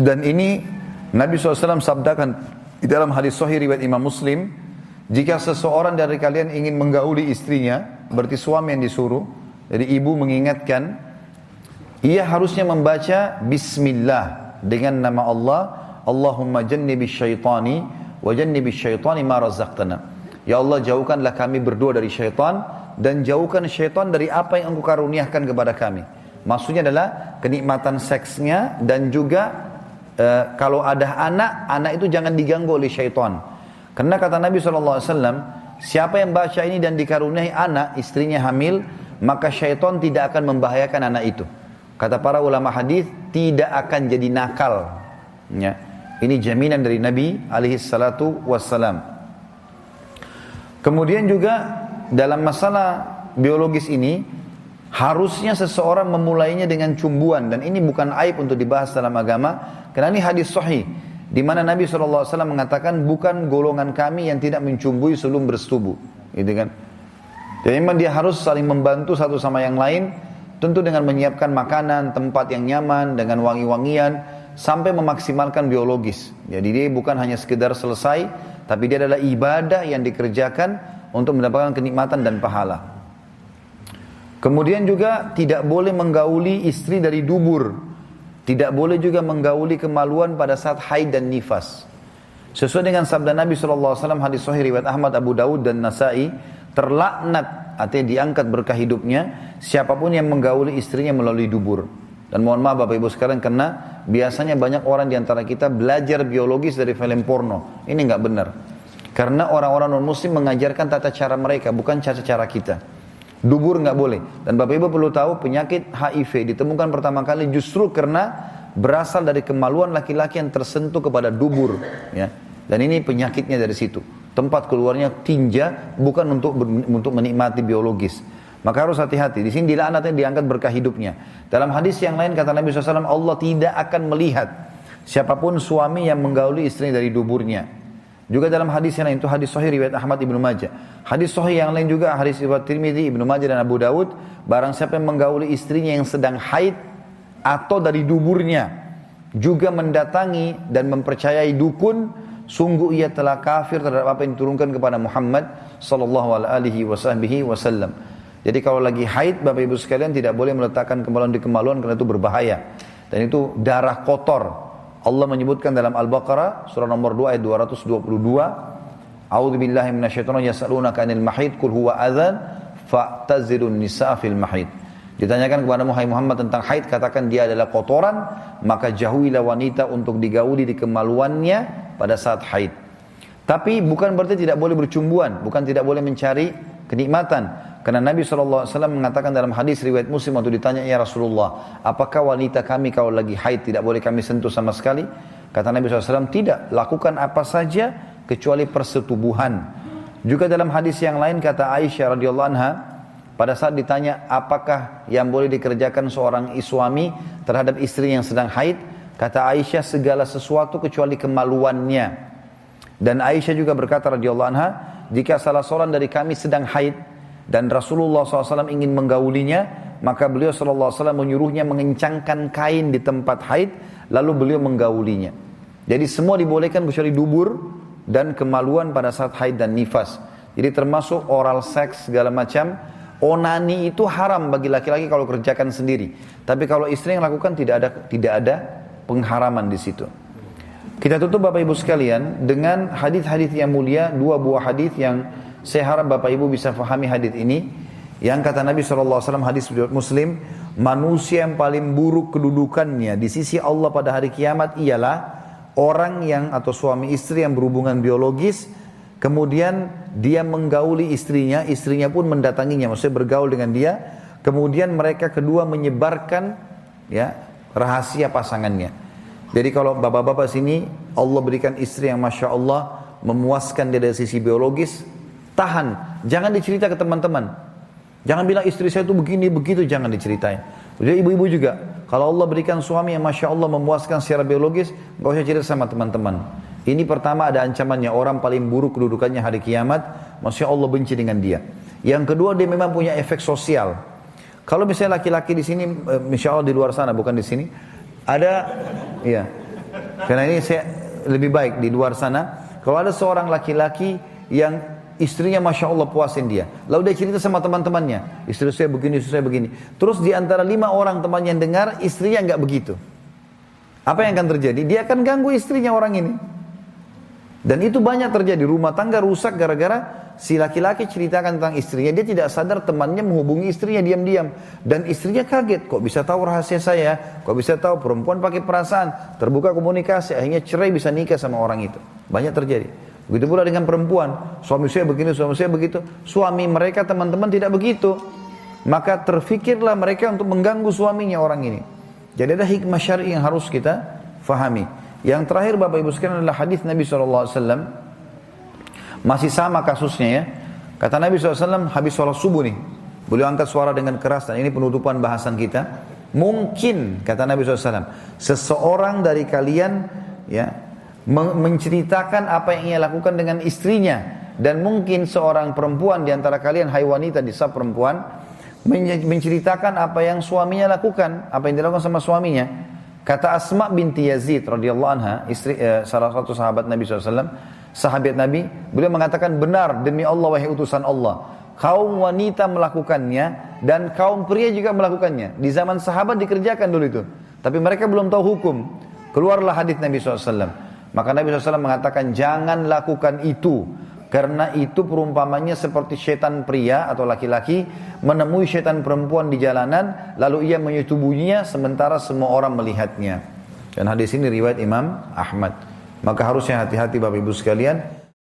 Dan ini Nabi SAW sabdakan di dalam hadis sahih riwayat Imam Muslim, jika seseorang dari kalian ingin menggauli istrinya, berarti suami yang disuruh, jadi ibu mengingatkan, ia harusnya membaca Bismillah dengan nama Allah, Allahumma jannibi syaitani wa jannibi syaitani ma razaqtana. Ya Allah jauhkanlah kami berdua dari syaitan dan jauhkan syaitan dari apa yang engkau karuniakan kepada kami. Maksudnya adalah kenikmatan seksnya dan juga e, kalau ada anak, anak itu jangan diganggu oleh syaitan. Karena kata Nabi SAW, siapa yang baca ini dan dikaruniai anak, istrinya hamil, maka syaitan tidak akan membahayakan anak itu. Kata para ulama hadis tidak akan jadi nakal. Ya. Ini jaminan dari Nabi alaihi salatu wassalam. Kemudian juga dalam masalah biologis ini harusnya seseorang memulainya dengan cumbuan dan ini bukan aib untuk dibahas dalam agama karena ini hadis sahih di mana Nabi SAW mengatakan bukan golongan kami yang tidak mencumbui sebelum bersetubuh. Gitu kan? Jadi memang dia harus saling membantu satu sama yang lain, tentu dengan menyiapkan makanan, tempat yang nyaman, dengan wangi-wangian, sampai memaksimalkan biologis. Jadi dia bukan hanya sekedar selesai, tapi dia adalah ibadah yang dikerjakan untuk mendapatkan kenikmatan dan pahala. Kemudian juga tidak boleh menggauli istri dari dubur tidak boleh juga menggauli kemaluan pada saat haid dan nifas. Sesuai dengan sabda Nabi SAW hadis sahih riwayat Ahmad, Abu Dawud dan Nasai, terlaknat artinya diangkat berkah hidupnya siapa pun yang menggauli istrinya melalui dubur. Dan mohon maaf Bapak Ibu sekalian karena biasanya banyak orang di antara kita belajar biologis dari film porno. Ini nggak benar. Karena orang-orang non muslim mengajarkan tata cara mereka, bukan cara cara kita. Dubur nggak boleh. Dan Bapak Ibu perlu tahu penyakit HIV ditemukan pertama kali justru karena berasal dari kemaluan laki-laki yang tersentuh kepada dubur. Ya. Dan ini penyakitnya dari situ. Tempat keluarnya tinja bukan untuk untuk menikmati biologis. Maka harus hati-hati. Di sini dilaknatnya diangkat berkah hidupnya. Dalam hadis yang lain kata Nabi SAW, Allah tidak akan melihat siapa pun suami yang menggauli istrinya dari duburnya. Juga dalam hadis yang lain itu hadis sahih riwayat Ahmad Ibnu Majah. Hadis sahih yang lain juga hadis riwayat Tirmidzi, Ibnu Majah dan Abu Dawud, barang siapa yang menggauli istrinya yang sedang haid atau dari duburnya juga mendatangi dan mempercayai dukun, sungguh ia telah kafir terhadap apa yang diturunkan kepada Muhammad sallallahu alaihi wasallam. Jadi kalau lagi haid Bapak Ibu sekalian tidak boleh meletakkan kemaluan di kemaluan karena itu berbahaya. Dan itu darah kotor, Allah menyebutkan dalam Al-Baqarah surah nomor 2 ayat 222 A'udzu billahi minasyaitonir yas'alunaka 'anil mahid qul huwa adzan fa'tazilun nisa fil mahid Ditanyakan kepada Muhammad tentang haid katakan dia adalah kotoran maka jauhilah wanita untuk digauli di kemaluannya pada saat haid. Tapi bukan berarti tidak boleh bercumbuan, bukan tidak boleh mencari kenikmatan. Karena Nabi SAW mengatakan dalam hadis riwayat muslim waktu ditanya ya Rasulullah, apakah wanita kami kalau lagi haid tidak boleh kami sentuh sama sekali? Kata Nabi SAW, tidak, lakukan apa saja kecuali persetubuhan. Juga dalam hadis yang lain kata Aisyah radhiyallahu anha, pada saat ditanya apakah yang boleh dikerjakan seorang suami terhadap istri yang sedang haid, kata Aisyah segala sesuatu kecuali kemaluannya. Dan Aisyah juga berkata radhiyallahu anha, jika salah seorang dari kami sedang haid, dan Rasulullah SAW ingin menggaulinya, maka beliau SAW menyuruhnya mengencangkan kain di tempat haid, lalu beliau menggaulinya. Jadi semua dibolehkan kecuali dubur dan kemaluan pada saat haid dan nifas. Jadi termasuk oral seks segala macam. Onani itu haram bagi laki-laki kalau kerjakan sendiri. Tapi kalau istri yang lakukan tidak ada tidak ada pengharaman di situ. Kita tutup Bapak Ibu sekalian dengan hadis-hadis yang mulia, dua buah hadis yang saya harap Bapak Ibu bisa fahami hadis ini. Yang kata Nabi SAW hadis Muslim, manusia yang paling buruk kedudukannya di sisi Allah pada hari kiamat ialah orang yang atau suami istri yang berhubungan biologis, kemudian dia menggauli istrinya, istrinya pun mendatanginya, maksudnya bergaul dengan dia, kemudian mereka kedua menyebarkan ya rahasia pasangannya. Jadi kalau bapak-bapak sini Allah berikan istri yang masya Allah memuaskan dia dari sisi biologis, Tahan. Jangan dicerita ke teman-teman. Jangan bilang istri saya itu begini, begitu. Jangan diceritain. Jadi ibu-ibu juga. Kalau Allah berikan suami yang Masya Allah memuaskan secara biologis, nggak usah cerita sama teman-teman. Ini pertama ada ancamannya. Orang paling buruk kedudukannya hari kiamat. Masya Allah benci dengan dia. Yang kedua dia memang punya efek sosial. Kalau misalnya laki-laki di sini, eh, Masya Allah di luar sana, bukan di sini. Ada, ya, Karena ini saya lebih baik di luar sana. Kalau ada seorang laki-laki yang istrinya masya Allah puasin dia. Lalu dia cerita sama teman-temannya, istri saya begini, istri saya begini. Terus di antara lima orang teman yang dengar, istrinya nggak begitu. Apa yang akan terjadi? Dia akan ganggu istrinya orang ini. Dan itu banyak terjadi. Rumah tangga rusak gara-gara si laki-laki ceritakan tentang istrinya. Dia tidak sadar temannya menghubungi istrinya diam-diam. Dan istrinya kaget. Kok bisa tahu rahasia saya? Kok bisa tahu perempuan pakai perasaan? Terbuka komunikasi. Akhirnya cerai bisa nikah sama orang itu. Banyak terjadi. Begitu pula dengan perempuan. Suami saya begini, suami saya begitu. Suami mereka teman-teman tidak begitu. Maka terfikirlah mereka untuk mengganggu suaminya orang ini. Jadi ada hikmah syari yang harus kita fahami. Yang terakhir Bapak Ibu sekalian adalah hadis Nabi SAW. Masih sama kasusnya ya. Kata Nabi SAW habis sholat subuh nih. Beliau angkat suara dengan keras dan ini penutupan bahasan kita. Mungkin kata Nabi SAW seseorang dari kalian ya menceritakan apa yang ia lakukan dengan istrinya dan mungkin seorang perempuan di antara kalian hai wanita di perempuan menceritakan apa yang suaminya lakukan, apa yang dilakukan sama suaminya. Kata Asma binti Yazid radhiyallahu anha, istri eh, salah satu sahabat Nabi SAW, sahabat Nabi, beliau mengatakan benar demi Allah wahai utusan Allah, kaum wanita melakukannya dan kaum pria juga melakukannya. Di zaman sahabat dikerjakan dulu itu, tapi mereka belum tahu hukum. Keluarlah hadis Nabi SAW. Maka Nabi SAW mengatakan jangan lakukan itu karena itu perumpamannya seperti setan pria atau laki-laki menemui setan perempuan di jalanan lalu ia menyetubuhinya sementara semua orang melihatnya. Dan hadis ini riwayat Imam Ahmad. Maka harusnya hati-hati Bapak Ibu sekalian